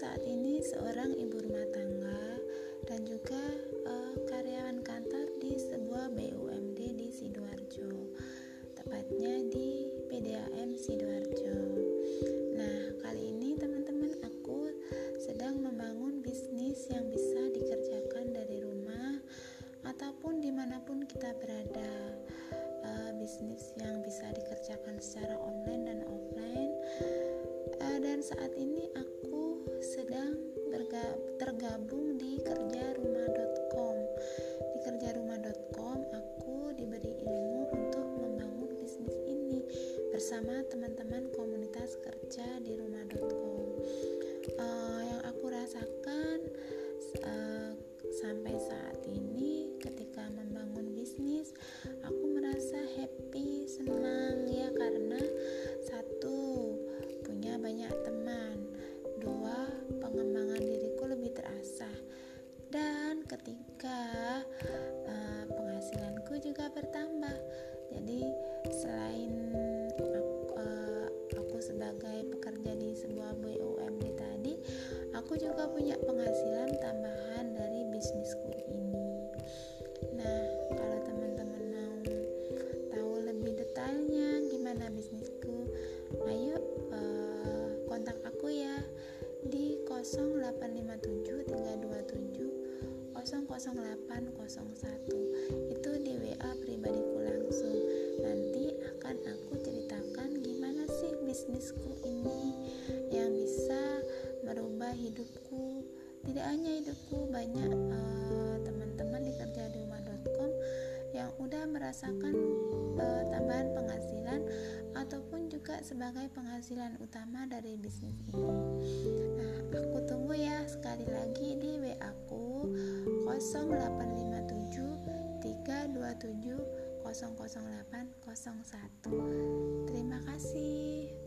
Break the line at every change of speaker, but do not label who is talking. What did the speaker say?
saat ini seorang ibu rumah tangga dan juga uh, karyawan kantor di sebuah BUMD di Sidoarjo, tepatnya di PDAM Sidoarjo. Nah, kali ini teman-teman aku sedang membangun bisnis yang bisa dikerjakan dari rumah ataupun di mana pun kita berada. Uh, bisnis yang bisa dikerjakan secara online dan offline. Uh, dan saat ini aku sedang tergabung di kerjarumah.com. Di kerjarumah.com aku diberi ilmu untuk membangun bisnis ini bersama teman-teman komunitas kerja di rumah.com. Uh, eh, yang aku rasakan uh, sampai saat sebagai pekerja di sebuah BUMD tadi, aku juga punya penghasilan tambahan dari bisnisku ini. Nah, kalau teman-teman mau tahu lebih detailnya gimana bisnisku, ayo uh, kontak aku ya di 0857 327 00801 itu di WA pribadiku hanya hidupku banyak uh, teman-teman di kerja di rumah.com yang udah merasakan uh, tambahan penghasilan ataupun juga sebagai penghasilan utama dari bisnis ini. Nah, aku tunggu ya sekali lagi di WA aku 0857 327 00801. Terima kasih.